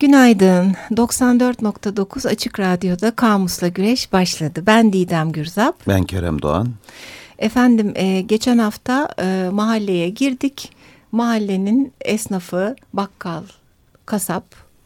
Günaydın. 94.9 Açık Radyo'da Kamus'la Güreş başladı. Ben Didem Gürzap. Ben Kerem Doğan. Efendim e, geçen hafta e, mahalleye girdik. Mahallenin esnafı, bakkal, kasap,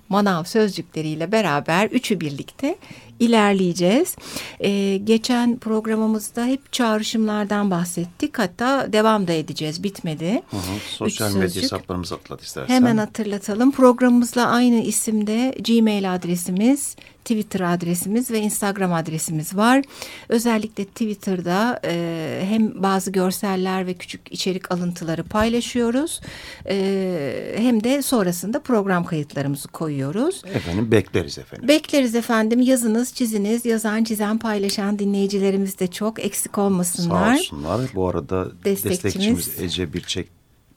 manav sözcükleriyle beraber üçü birlikte ilerleyeceğiz. Ee, geçen programımızda hep çağrışımlardan bahsettik. Hatta devam da edeceğiz. Bitmedi. Hı hı. Sosyal medya hesaplarımızı hatırlat istersen. Hemen hatırlatalım. Programımızla aynı isimde Gmail adresimiz Twitter adresimiz ve Instagram adresimiz var. Özellikle Twitter'da e, hem bazı görseller ve küçük içerik alıntıları paylaşıyoruz. E, hem de sonrasında program kayıtlarımızı koyuyoruz. Efendim bekleriz efendim. Bekleriz efendim. Yazınız, çiziniz, yazan, çizen, paylaşan dinleyicilerimiz de çok eksik olmasınlar. Sağ olsunlar. Bu arada destekçimiz Ece Birçek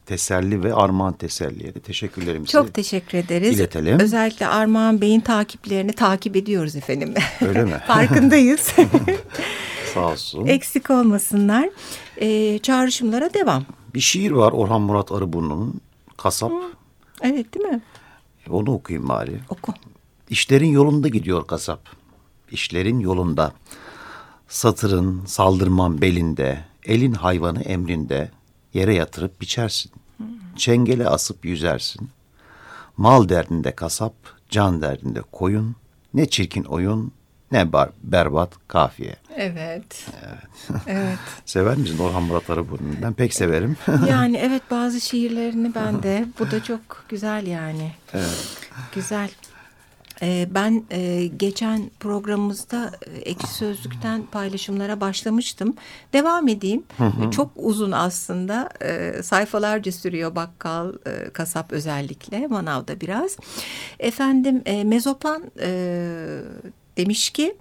teselli ve Armağan Teselli'ye de teşekkürlerimizi Çok teşekkür ederiz. iletelim. Özellikle Armağan Bey'in takiplerini takip ediyoruz efendim. Öyle mi? Farkındayız. Sağ olsun. Eksik olmasınlar. Ee, çağrışımlara devam. Bir şiir var Orhan Murat Arıburnu'nun Kasap. Evet değil mi? Onu okuyayım bari. Oku. İşlerin yolunda gidiyor kasap. İşlerin yolunda. Satırın, saldırman belinde, elin hayvanı emrinde, yere yatırıp biçersin. Çengele asıp yüzersin. Mal derdinde kasap, can derdinde koyun, ne çirkin oyun, ne bar, berbat kafiye. Evet. Evet. evet. Sever misin Orhan Murat Arıburnu'nu? Ben pek severim. yani evet bazı şiirlerini ben de. Bu da çok güzel yani. Evet. Güzel. Ee, ben e, geçen programımızda e, Ekşi Sözlük'ten paylaşımlara başlamıştım. Devam edeyim. Hı hı. Çok uzun aslında. E, sayfalarca sürüyor bakkal, e, kasap özellikle. Manavda biraz. Efendim e, Mezopan e, demiş ki...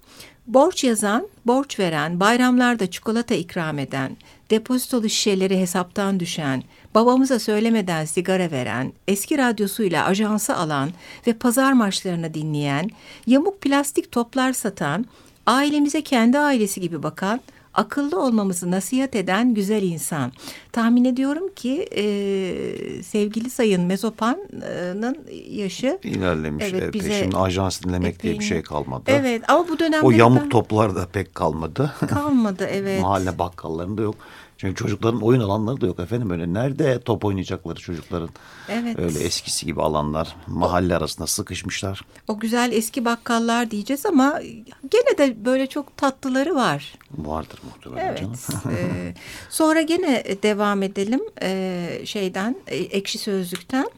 Borç yazan, borç veren, bayramlarda çikolata ikram eden, depozitolu şişeleri hesaptan düşen, babamıza söylemeden sigara veren, eski radyosuyla ajansı alan ve pazar maçlarını dinleyen, yamuk plastik toplar satan, ailemize kendi ailesi gibi bakan, akıllı olmamızı nasihat eden güzel insan. Tahmin ediyorum ki e, sevgili Sayın Mezopan'ın yaşı ilerlemiş. Evet, evet bize Şimdi ajans dinlemek diye bir şey kalmadı. Evet ama bu dönemde o yamuk toplar da pek kalmadı. Kalmadı evet. Mahalle bakkallarında yok. Çünkü çocukların oyun alanları da yok efendim öyle. Nerede top oynayacakları çocukların? Evet. Öyle eskisi gibi alanlar mahalle arasında sıkışmışlar. O güzel eski bakkallar diyeceğiz ama gene de böyle çok tatlıları var. Vardır muhtemelen evet. canım. ee, sonra gene devam edelim ee, şeyden e, ekşi sözlükten.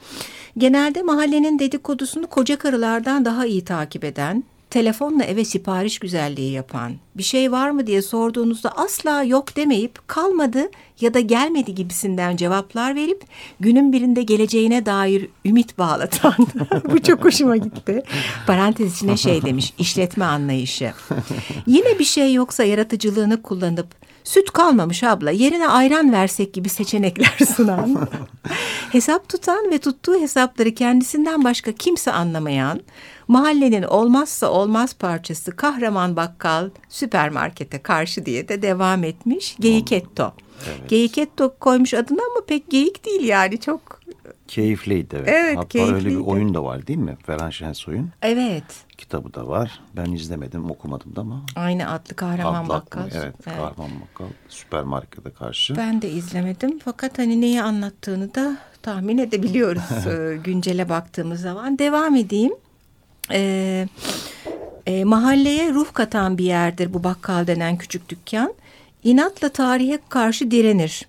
Genelde mahallenin dedikodusunu koca karılardan daha iyi takip eden telefonla eve sipariş güzelliği yapan, bir şey var mı diye sorduğunuzda asla yok demeyip kalmadı ya da gelmedi gibisinden cevaplar verip günün birinde geleceğine dair ümit bağlatan. Bu çok hoşuma gitti. Parantez içine şey demiş, işletme anlayışı. Yine bir şey yoksa yaratıcılığını kullanıp süt kalmamış abla. Yerine ayran versek gibi seçenekler sunan, hesap tutan ve tuttuğu hesapları kendisinden başka kimse anlamayan, mahallenin olmazsa olmaz parçası kahraman bakkal süpermarkete karşı diye de devam etmiş. Geyiketto. Evet. Geyiketto koymuş adını ama pek geyik değil yani. Çok Keyifliydi evet. evet Hatta keyifliydi. öyle bir oyun da var değil mi? Ferhan Şensoy'un. Evet. Kitabı da var. Ben izlemedim, okumadım da ama. Aynı adlı Kahraman adlı Bakkal. Evet, evet, Kahraman Bakkal süpermarkete karşı. Ben de izlemedim fakat hani neyi anlattığını da tahmin edebiliyoruz e, güncele baktığımız zaman. Devam edeyim. Ee, e, mahalleye ruh katan bir yerdir bu bakkal denen küçük dükkan. İnatla tarihe karşı direnir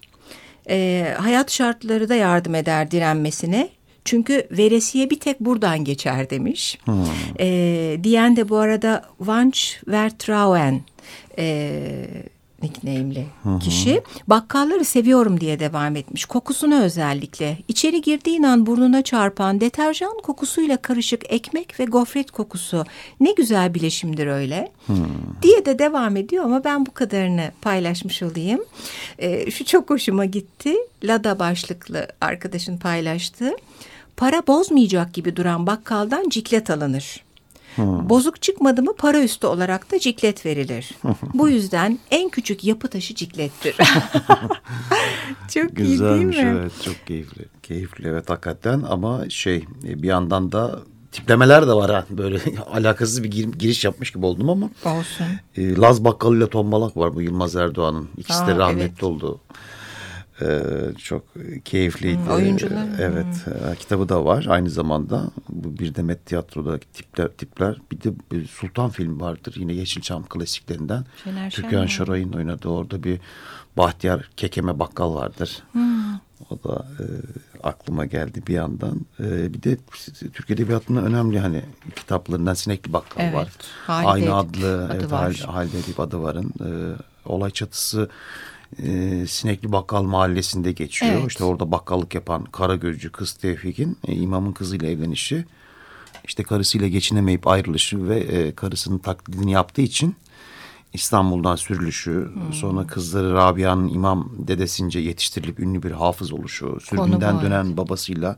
e, hayat şartları da yardım eder direnmesine. Çünkü veresiye bir tek buradan geçer demiş. Hmm. E, diyen de bu arada Vanch Vertrauen. E, nickname'li kişi. Bakkalları seviyorum diye devam etmiş. Kokusunu özellikle. İçeri girdiğin an burnuna çarpan deterjan kokusuyla karışık ekmek ve gofret kokusu. Ne güzel bileşimdir öyle. Hı. Diye de devam ediyor ama ben bu kadarını paylaşmış olayım. Ee, şu çok hoşuma gitti. Lada başlıklı arkadaşın paylaştı. Para bozmayacak gibi duran bakkaldan ciklet alınır. Hmm. Bozuk çıkmadı mı para üstü olarak da ciklet verilir. Bu yüzden en küçük yapı taşı ciklettir. çok Güzelmiş, iyi değil mi? Evet çok keyifli. Keyifli evet hakikaten ama şey bir yandan da tiplemeler de var ha. Böyle alakasız bir gir, giriş yapmış gibi oldum ama. Olsun. E, Laz Bakkal ile Tombalak var bu Yılmaz Erdoğan'ın. İkisi Aa, de rahmetli evet. oldu. Ee, çok keyifliydi. Hmm, oyuncular. Evet. e, Kitabı da var aynı zamanda. Bu bir Demet Tiyatro'daki tipler, tipler. Bir de bir Sultan film vardır. Yine Yeşilçam klasiklerinden. Şener Türkan. Şoray'ın oynadığı orada bir Bahtiyar Kekeme Bakkal vardır. Hmm. O da e, aklıma geldi bir yandan. E, bir de Türk Edebiyatı'nın önemli hani kitaplarından Sinekli Bakkal Evet, var. Halide Aynı Edip adlı adı evet, var. Hal- Halide Edip adı varın. E, olay çatısı e, Sinekli Bakkal mahallesinde geçiyor. Evet. İşte orada bakkallık yapan Karagözcü kız Tevfik'in e, imamın kızıyla evlenişi. işte karısıyla geçinemeyip ayrılışı ve e, karısının taklidini yaptığı için İstanbul'dan sürülüşü, sonra kızları Rabia'nın imam dedesince yetiştirilip ünlü bir hafız oluşu, sürgünden dönen babasıyla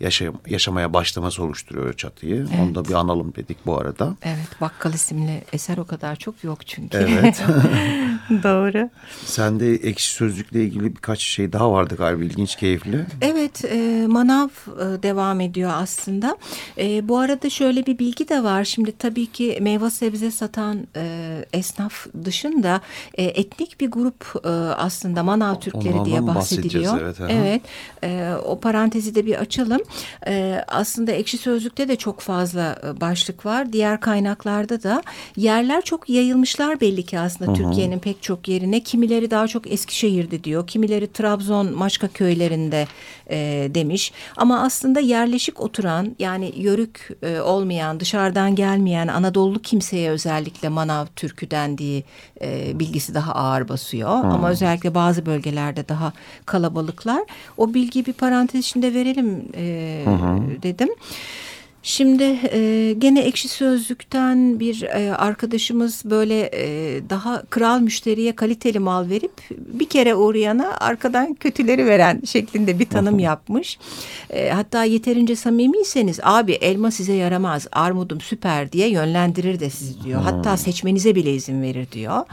yaşay- yaşamaya başlaması oluşturuyor çatıyı. Onu da bir analım dedik bu arada. Evet Bakkal isimli eser o kadar çok yok çünkü. Evet. Doğru. Sende ekşi sözlükle ilgili birkaç şey daha vardı galiba ilginç, keyifli. Evet, e, manav e, devam ediyor aslında. E, bu arada şöyle bir bilgi de var. Şimdi tabii ki meyve sebze satan e, esnaf dışında e, etnik bir grup e, aslında manav Türkleri Onlardan diye bahsediliyor. Evet, aha. evet. E, o parantezi de bir açalım. E, aslında ekşi sözlükte de çok fazla e, başlık var. Diğer kaynaklarda da yerler çok yayılmışlar belli ki aslında Türkiye'nin pek çok yerine. Kimileri daha çok Eskişehir'de diyor. Kimileri Trabzon, Maçka köylerinde e, demiş. Ama aslında yerleşik oturan yani yörük e, olmayan, dışarıdan gelmeyen Anadolu kimseye özellikle manav türkü dendiği e, bilgisi daha ağır basıyor. Ama özellikle bazı bölgelerde daha kalabalıklar. O bilgiyi bir parantez içinde verelim e, dedim. Şimdi e, gene ekşi sözlükten bir e, arkadaşımız böyle e, daha kral müşteriye kaliteli mal verip bir kere uğrayana arkadan kötüleri veren şeklinde bir tanım yapmış. E, hatta yeterince samimiyseniz abi elma size yaramaz armudum süper diye yönlendirir de sizi diyor. Hatta seçmenize bile izin verir diyor.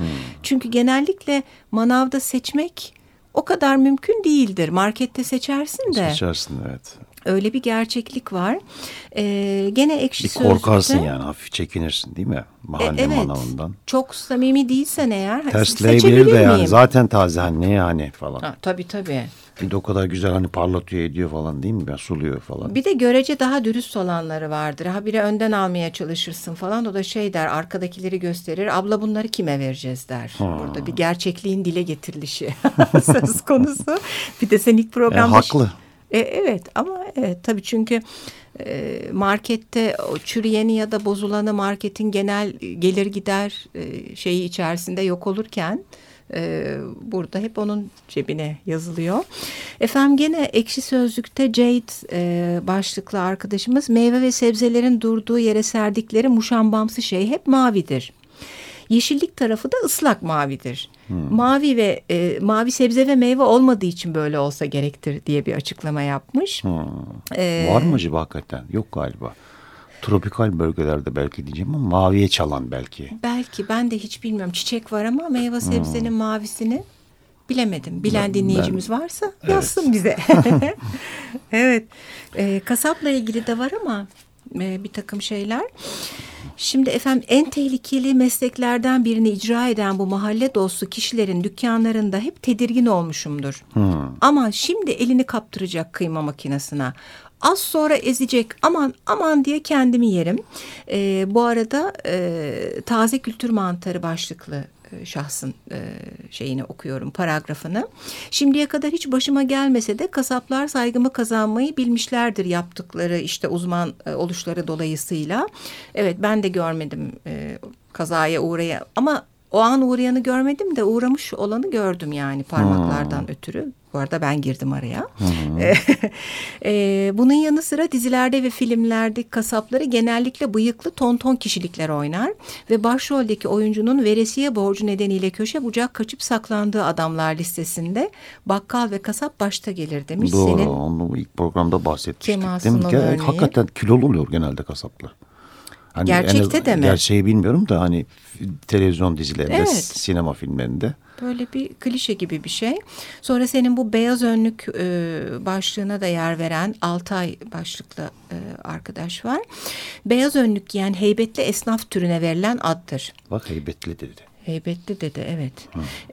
Çünkü genellikle manavda seçmek o kadar mümkün değildir. Markette seçersin de. Seçersin evet. Öyle bir gerçeklik var. Ee, gene ekşi Bir sözlükte. korkarsın yani hafif çekinirsin değil mi? E, Mahalle evet. manavından. Çok samimi değilsen eğer Tersleyebilir seçebilir de yani miyim? zaten taze hani ne yani falan. Ha, tabii tabii. Bir de o kadar güzel hani parlatıyor ediyor falan değil mi? Ben suluyor falan. Bir de görece daha dürüst olanları vardır. Ha biri önden almaya çalışırsın falan. O da şey der arkadakileri gösterir. Abla bunları kime vereceğiz der. Burada bir gerçekliğin dile getirilişi söz konusu. Bir de sen ilk E, programda... haklı. E, evet ama evet tabii çünkü e, markette o çürüyeni ya da bozulanı marketin genel gelir gider e, şeyi içerisinde yok olurken e, burada hep onun cebine yazılıyor. Efendim gene ekşi sözlükte Jade e, başlıklı arkadaşımız meyve ve sebzelerin durduğu yere serdikleri muşambamsı şey hep mavidir. Yeşillik tarafı da ıslak mavidir. Mavi ve e, mavi sebze ve meyve olmadığı için böyle olsa gerektir diye bir açıklama yapmış. Ee, Var mı acaba hakikaten? Yok galiba. Tropikal bölgelerde belki diyeceğim ama maviye çalan belki. Belki ben de hiç bilmiyorum. Çiçek var ama meyve sebzenin mavisini bilemedim. Bilen dinleyicimiz varsa yazsın bize. evet. Ee, kasapla ilgili de var ama e, bir takım şeyler. Şimdi efendim en tehlikeli mesleklerden birini icra eden bu mahalle dostu kişilerin dükkanlarında hep tedirgin olmuşumdur. Ama şimdi elini kaptıracak kıyma makinesine. Az sonra ezecek aman aman diye kendimi yerim. Ee, bu arada e, taze kültür mantarı başlıklı şahsın e, şeyini okuyorum paragrafını. Şimdiye kadar hiç başıma gelmese de kasaplar saygımı kazanmayı bilmişlerdir yaptıkları işte uzman e, oluşları dolayısıyla. Evet ben de görmedim e, kazaya uğraya ama o an uğrayanı görmedim de uğramış olanı gördüm yani parmaklardan ötürü. Bu arada ben girdim araya. E, bunun yanı sıra dizilerde ve filmlerde kasapları genellikle bıyıklı tonton kişilikler oynar. Ve başroldeki oyuncunun veresiye borcu nedeniyle köşe bucak kaçıp saklandığı adamlar listesinde bakkal ve kasap başta gelir demiş. Doğru. Senin Onu ilk programda bahsetmiştik Kemal? Sunal örneği. Hakikaten kilolu oluyor genelde kasaplar. Hani Gerçekte en, de mi? Gerçeği bilmiyorum da hani televizyon dizilerinde, Evet. sinema filmlerinde. Böyle bir klişe gibi bir şey. Sonra senin bu beyaz önlük e, başlığına da yer veren Altay başlıklı e, arkadaş var. Beyaz önlük giyen heybetli esnaf türüne verilen addır. Bak heybetli dedi. Heybetli dedi evet.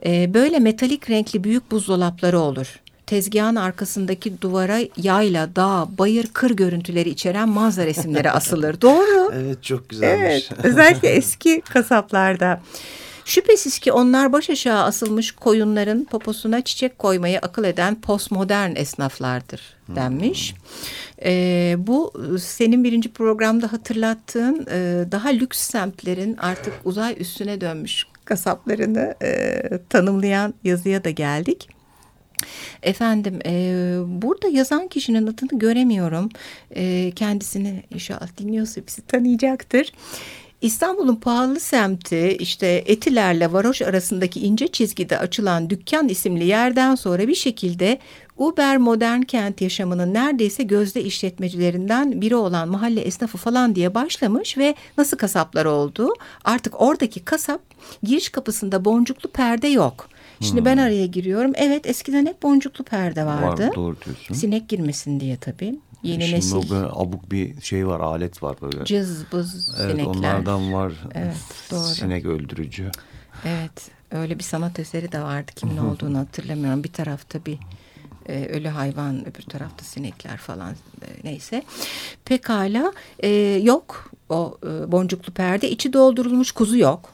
E, böyle metalik renkli büyük buzdolapları olur. Tezgahın arkasındaki duvara yayla, dağ, bayır, kır görüntüleri içeren manzara resimleri asılır. Doğru. Evet çok güzelmiş. Evet, özellikle eski kasaplarda. Şüphesiz ki onlar baş aşağı asılmış koyunların poposuna çiçek koymayı akıl eden postmodern esnaflardır denmiş. Ee, bu senin birinci programda hatırlattığın e, daha lüks semtlerin artık uzay üstüne dönmüş kasaplarını e, tanımlayan yazıya da geldik. Efendim e, burada yazan kişinin adını göremiyorum. E, kendisini inşallah dinliyorsa bizi tanıyacaktır. İstanbul'un pahalı semti işte Etiler'le Varoş arasındaki ince çizgide açılan dükkan isimli yerden sonra bir şekilde Uber modern kent yaşamının neredeyse gözde işletmecilerinden biri olan mahalle esnafı falan diye başlamış ve nasıl kasaplar oldu? Artık oradaki kasap giriş kapısında boncuklu perde yok. Şimdi ben araya giriyorum. Evet eskiden hep boncuklu perde vardı. Var, doğru diyorsun. Sinek girmesin diye tabii. Yeni Şimdi nesil böyle abuk bir şey var, alet var böyle. cız bız evet, sinekler. onlardan var. Evet, doğru. Sinek öldürücü. Evet öyle bir sanat eseri de vardı. Kimin olduğunu hatırlamıyorum. Bir tarafta bir e, ölü hayvan öbür tarafta sinekler falan e, neyse. Pekala e, yok o e, boncuklu perde içi doldurulmuş kuzu yok.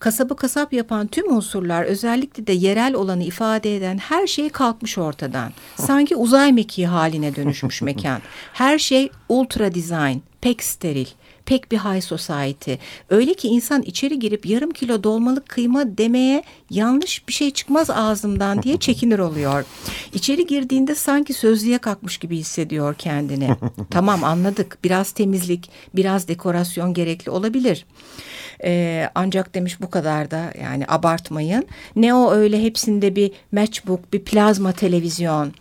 Kasabı kasap yapan tüm unsurlar özellikle de yerel olanı ifade eden her şey kalkmış ortadan. Sanki uzay mekiği haline dönüşmüş mekan. Her şey ultra design, pek steril pek bir high society. Öyle ki insan içeri girip yarım kilo dolmalık kıyma demeye yanlış bir şey çıkmaz ağzımdan diye çekinir oluyor. İçeri girdiğinde sanki sözlüğe kalkmış gibi hissediyor kendini. tamam anladık biraz temizlik, biraz dekorasyon gerekli olabilir. Ee, ancak demiş bu kadar da yani abartmayın. Ne o öyle hepsinde bir matchbook, bir plazma televizyon.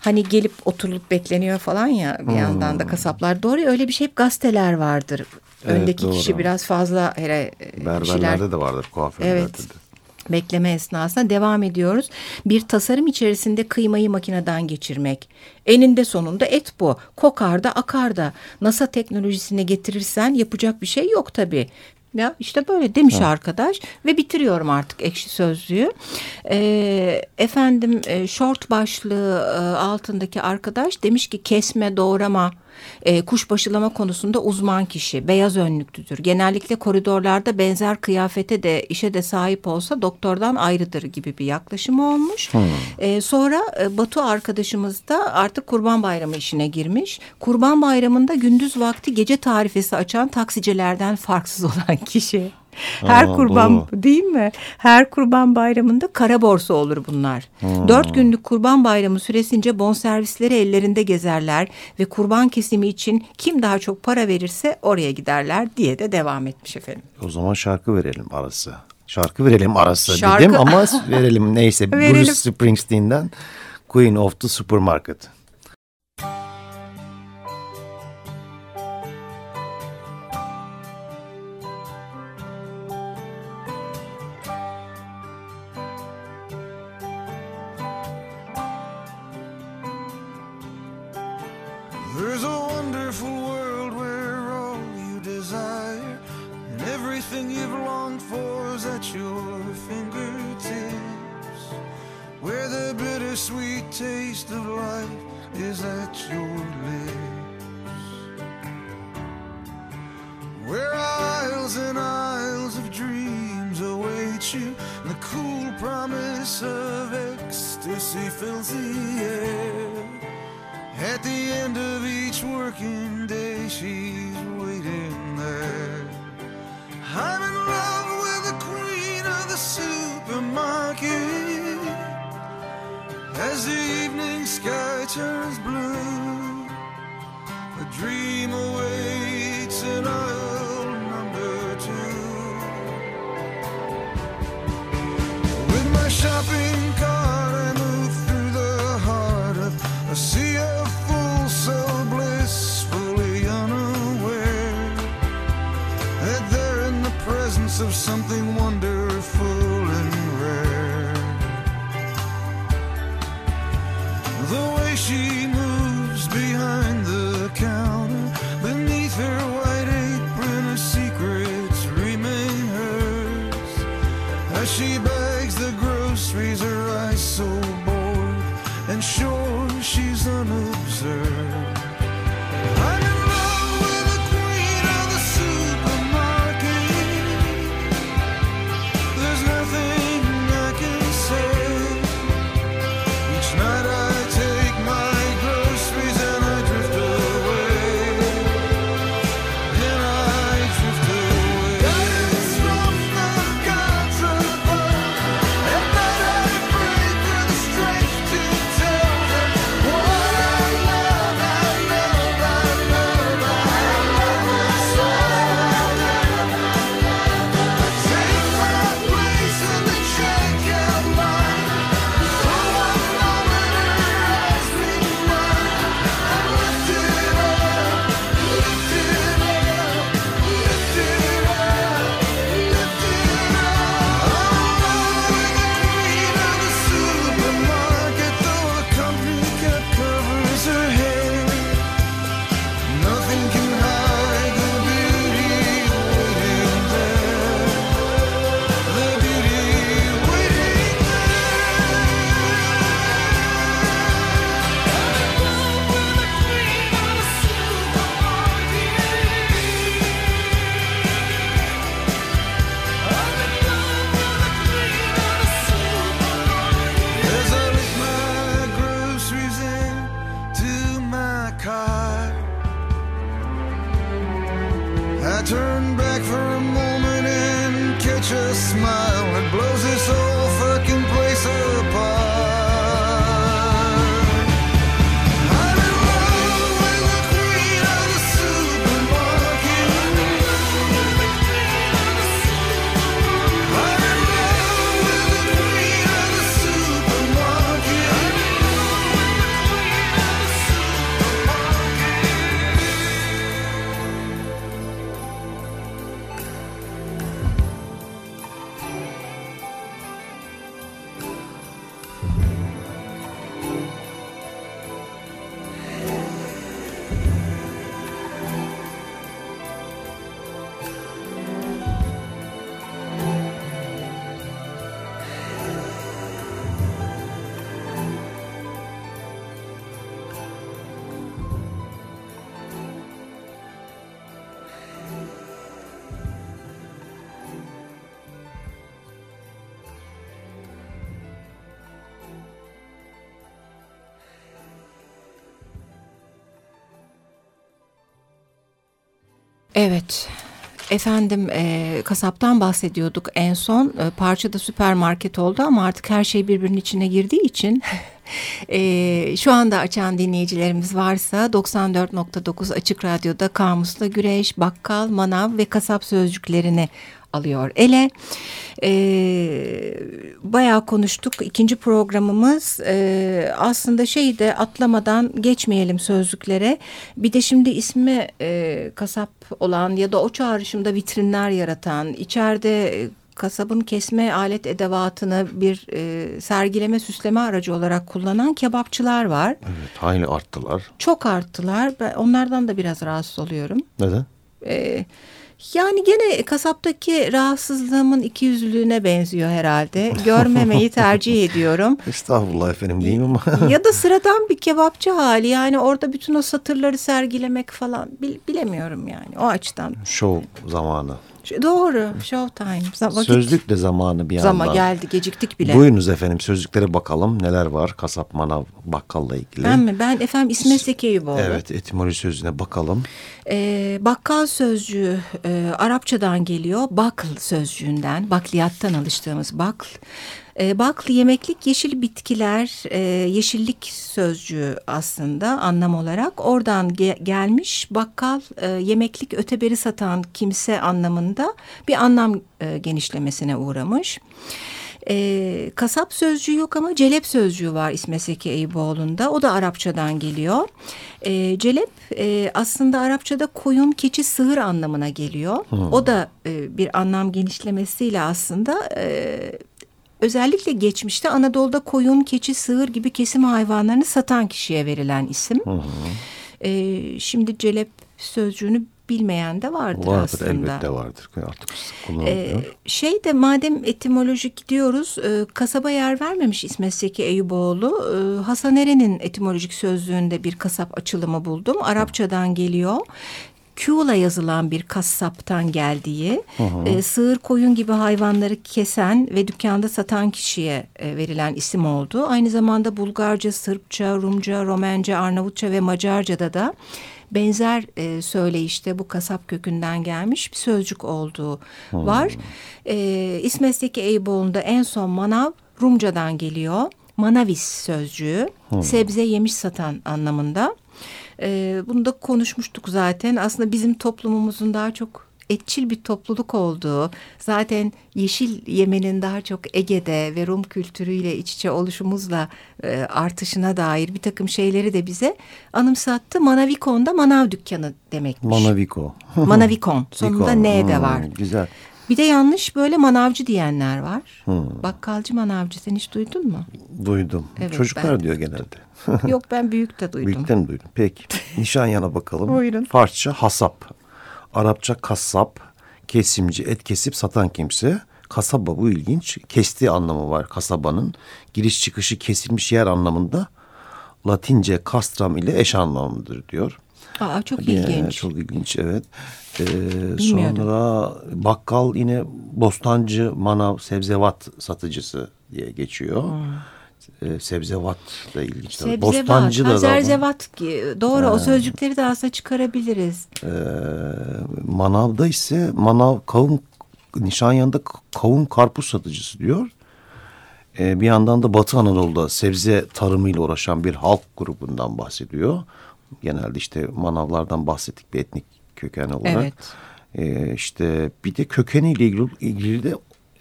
Hani gelip oturulup bekleniyor falan ya bir yandan da kasaplar. Doğru ya, öyle bir şey hep gazeteler vardır. Evet, Öndeki doğru. kişi biraz fazla hele e, Berberlerde şeyler de vardır, kuaförlerde Evet. de. Bekleme esnasında devam ediyoruz. Bir tasarım içerisinde kıymayı makineden geçirmek. Eninde sonunda et bu. Kokar da akar da. NASA teknolojisine getirirsen yapacak bir şey yok tabii. Ya işte böyle demiş arkadaş ve bitiriyorum artık ekşi sözlüğü. Ee, efendim e, şort başlığı e, altındaki arkadaş demiş ki kesme doğrama e, kuşbaşılama konusunda uzman kişi beyaz önlüklüdür. Genellikle koridorlarda benzer kıyafete de işe de sahip olsa doktordan ayrıdır gibi bir yaklaşımı olmuş. E, sonra e, Batu arkadaşımız da artık kurban bayramı işine girmiş. Kurban bayramında gündüz vakti gece tarifesi açan taksicilerden farksız olan kişi. Her Aa, kurban doğru. değil mi? Her kurban bayramında kara borsa olur bunlar. Dört günlük kurban bayramı süresince bonservisleri ellerinde gezerler ve kurban kesimi için kim daha çok para verirse oraya giderler diye de devam etmiş efendim. O zaman şarkı verelim arası. Şarkı verelim arası Şarkı- dedim ama verelim neyse. Verelim. Bruce Springsteen'den Queen of the Supermarket. There's a wonderful world where all you desire and everything you've longed for is at your fingertips. Where the bittersweet taste of life is at your lips. Where aisles and aisles of dreams await you, and the cool promise of ecstasy fills the air. At the end of working day, she's waiting there. I'm in love with the queen of the supermarket. As the evening sky turns blue, a dream awaits in aisle number two. With my shopping cart, I move through the heart of a sea promise of something wonderful and rare. The way she moves behind the counter, beneath her white apron, her secrets remain hers. As she bags the groceries, her eyes so bored, and sure she's unobserved. I turn back for a moment and catch a smile that blows this whole fucking place apart. Evet. Efendim e, kasaptan bahsediyorduk en son. E, parça da süpermarket oldu ama artık her şey birbirinin içine girdiği için e, şu anda açan dinleyicilerimiz varsa 94.9 Açık Radyo'da Kamus'ta Güreş, Bakkal, Manav ve Kasap sözcüklerini alıyor ele. E, bayağı konuştuk. İkinci programımız e, aslında şeyi de atlamadan geçmeyelim sözlüklere. Bir de şimdi ismi e, kasap olan ya da o çağrışımda vitrinler yaratan, içeride e, kasabın kesme alet edevatını bir e, sergileme süsleme aracı olarak kullanan kebapçılar var. Evet, hayli arttılar. Çok arttılar. Ben onlardan da biraz rahatsız oluyorum. Neden? Ee, yani gene kasaptaki rahatsızlığımın ikiyüzlülüğüne benziyor herhalde. Görmemeyi tercih ediyorum. Estağfurullah efendim diyeyim ama. ya da sıradan bir kebapçı hali yani orada bütün o satırları sergilemek falan bil- bilemiyorum yani o açıdan. Şov zamanı. Doğru showtime. Zam- vakit Sözlük de zamanı bir yandan. Zama geldi geciktik bile. Buyurunuz efendim sözlüklere bakalım neler var kasap manav bakkalla ilgili. Ben mi? Ben efendim İsmet Zeki Eyüboğlu. Evet etimoloji sözüne bakalım. Ee, bakkal sözcüğü e, Arapçadan geliyor. Bakl sözcüğünden, bakliyattan alıştığımız bakl. E, bakl yemeklik yeşil bitkiler, e, yeşillik sözcüğü aslında anlam olarak. Oradan ge- gelmiş bakkal e, yemeklik öteberi satan kimse anlamında bir anlam e, genişlemesine uğramış. E, kasap sözcüğü yok ama celep sözcüğü var İsmet Zeki Eyüboğlu'nda. O da Arapçadan geliyor. E, celep e, aslında Arapçada koyun, keçi, sığır anlamına geliyor. Hmm. O da e, bir anlam genişlemesiyle aslında... E, özellikle geçmişte Anadolu'da koyun, keçi, sığır gibi kesim hayvanlarını satan kişiye verilen isim. Hı hı. Ee, şimdi celep sözcüğünü bilmeyen de vardır, vardır aslında. elbette vardır. Artık kullanılıyor. Ee, şey de madem etimolojik gidiyoruz e, kasaba yer vermemiş İsmet Seki Eyüboğlu. E, Hasan Eren'in etimolojik sözlüğünde bir kasap açılımı buldum. Arapçadan geliyor. Q'la yazılan bir kasaptan geldiği, hı hı. E, sığır koyun gibi hayvanları kesen ve dükkanda satan kişiye e, verilen isim oldu. Aynı zamanda Bulgarca, Sırpça, Rumca, Romence, Arnavutça ve Macarca'da da benzer e, söyleyişte bu kasap kökünden gelmiş bir sözcük olduğu hmm. var. E, İsmet'teki Eyüboğlu'nda en son manav Rumcadan geliyor. Manavis sözcüğü hmm. sebze yemiş satan anlamında. E, bunu da konuşmuştuk zaten. Aslında bizim toplumumuzun daha çok etçil bir topluluk olduğu, zaten yeşil yemenin daha çok Ege'de ve Rum kültürüyle iç içe oluşumuzla e, artışına dair bir takım şeyleri de bize anımsattı. Manavikon'da manav dükkanı demekmiş. Manaviko. Manavikon. Sonunda N de var. Hmm, güzel. Bir de yanlış böyle manavcı diyenler var. Hmm. Bakkalcı manavcı sen hiç duydun mu? Duydum. Evet, Çocuklar diyor genelde. Yok ben büyük de duydum. Büyükten duydum. Peki. Nişan yana bakalım. Buyurun. Farsça hasap. Arapça kasap. Kesimci, et kesip satan kimse. Kasaba bu ilginç. Kesti anlamı var kasabanın. Giriş çıkışı kesilmiş yer anlamında. Latince kastram ile eş anlamlıdır diyor. Aa, çok ilginç. çok ilginç evet. Ee, sonra bakkal yine bostancı, manav, sebzevat satıcısı diye geçiyor. Hmm. Ee, sebzevatla ilginç. Sebzevat, Bostancı da zerzevat doğru ee, o sözcükleri de aslında çıkarabiliriz. E, manavda ise manav kavun Nişanyan'da kavun karpuz satıcısı diyor. Ee, bir yandan da Batı Anadolu'da sebze tarımıyla uğraşan bir halk grubundan bahsediyor. Genelde işte manavlardan bahsettik bir etnik köken olarak. Evet. Ee, işte bir de kökeniyle ilgili, ilgili de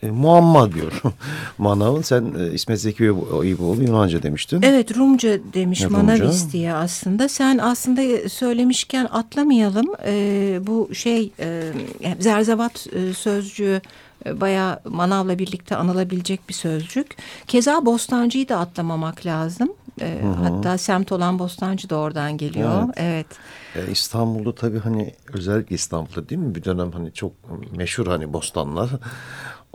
e, muamma diyor. Manav'ın sen e, İsmet Zeki Eyüboğlu Yunanca demiştin. Evet Rumca demiş evet, Manavis diye aslında. Sen aslında söylemişken atlamayalım. E, bu şey e, zerzevat e, sözcüğü e, bayağı manavla birlikte anılabilecek bir sözcük. Keza bostancıyı da atlamamak lazım. E, hatta semt olan Bostancı da oradan geliyor. Evet. evet. E, İstanbul'da tabii hani özellikle İstanbul'da değil mi bir dönem hani çok meşhur hani bostanlar.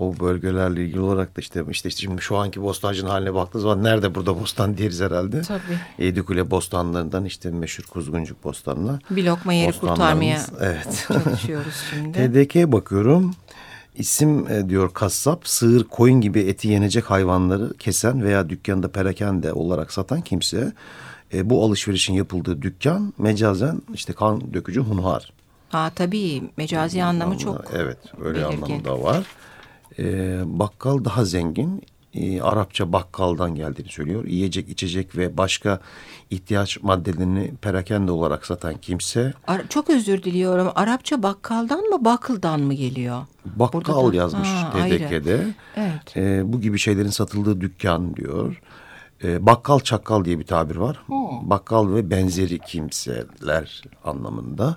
o bölgelerle ilgili olarak da işte işte, işte şimdi şu anki bostancının haline baktığınız zaman nerede burada bostan deriz herhalde. Tabii. Yedikule bostanlarından işte meşhur Kuzguncuk bostanına. Bir lokma yeri kurtarmaya evet. çalışıyoruz şimdi. TDK'ye bakıyorum. İsim e, diyor kasap, sığır, koyun gibi eti yenecek hayvanları kesen veya dükkanda perakende olarak satan kimse e, bu alışverişin yapıldığı dükkan mecazen işte kan dökücü hunhar. Aa, tabii mecazi anlamı çok Evet öyle belirgin. anlamı da var. E, bakkal daha zengin. E, Arapça bakkaldan geldiğini söylüyor. Yiyecek, içecek ve başka ihtiyaç maddelerini perakende olarak satan kimse. Ara, çok özür diliyorum. Arapça bakkaldan mı bakıldan mı geliyor? Bakkal yazmış ha, TDK'de. Evet. E, bu gibi şeylerin satıldığı dükkan diyor. E, bakkal çakkal diye bir tabir var. Hmm. Bakkal ve benzeri kimseler anlamında.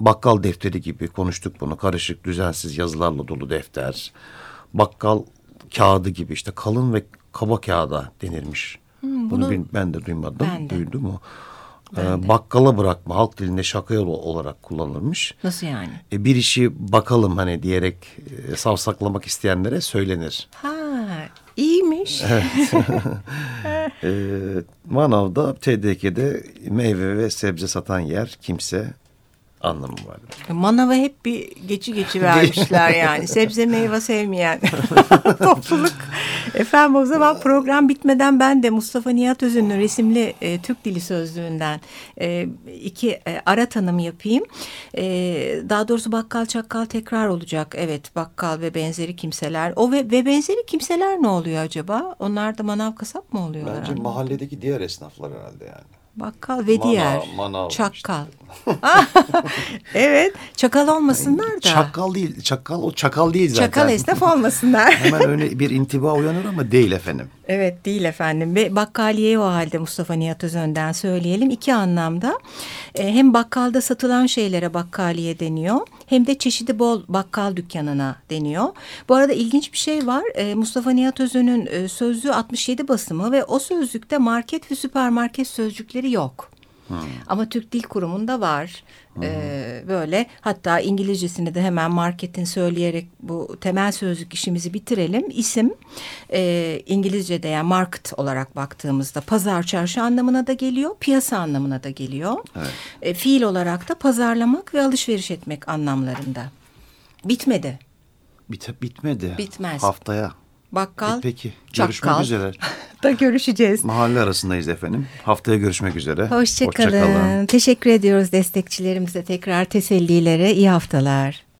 Bakkal defteri gibi konuştuk bunu. Karışık, düzensiz yazılarla dolu defter. Bakkal kağıdı gibi işte kalın ve kaba kağıda denirmiş. Hmm, bunu, bunu ben de duymadım. Ben de. Duydum o. Ee, bakkala bırakma halk dilinde şaka olarak kullanılmış. Nasıl yani? E, bir işi bakalım hani diyerek e, savsaklamak isteyenlere söylenir. Ha iyiymiş. Evet. e, manavda TDK'de meyve ve sebze satan yer kimse anlamı var. Manava hep bir geçi geçi vermişler yani. Sebze meyve sevmeyen topluluk. Efendim o zaman program bitmeden ben de Mustafa Nihat Özün'ün resimli e, Türk Dili Sözlüğü'nden e, iki e, ara tanım yapayım. E, daha doğrusu bakkal çakkal tekrar olacak. Evet bakkal ve benzeri kimseler. O ve, ve benzeri kimseler ne oluyor acaba? Onlar da manav kasap mı oluyorlar? Bence mahalledeki diğer esnaflar herhalde yani. Bakkal ve diğer. manav Çakkal. evet. Çakal olmasınlar da. Çakal değil. Çakal o çakal değil zaten. Çakal esnaf olmasınlar. Hemen öyle bir intiba uyanır ama değil efendim. Evet değil efendim ve bakkaliye o halde Mustafa Nihat Özön'den söyleyelim iki anlamda e, hem bakkalda satılan şeylere bakkaliye deniyor hem de çeşidi bol bakkal dükkanına deniyor. Bu arada ilginç bir şey var e, Mustafa Nihat Özön'ün e, sözlüğü 67 basımı ve o sözlükte market ve süpermarket sözcükleri yok. Ama Türk Dil Kurumu'nda var. Ee, böyle hatta İngilizcesini de hemen marketin söyleyerek bu temel sözlük işimizi bitirelim. İsim e, İngilizce'de yani market olarak baktığımızda pazar çarşı anlamına da geliyor. Piyasa anlamına da geliyor. E, fiil olarak da pazarlamak ve alışveriş etmek anlamlarında. Bitmedi. Bit bitmedi. Bitmez. Haftaya. Bakkal, Peki. çakkal. Görüşmek üzere. da görüşeceğiz. Mahalle arasındayız efendim. Haftaya görüşmek üzere. Hoşçakalın. Hoşça. Teşekkür ediyoruz destekçilerimize tekrar tesellilere. İyi haftalar.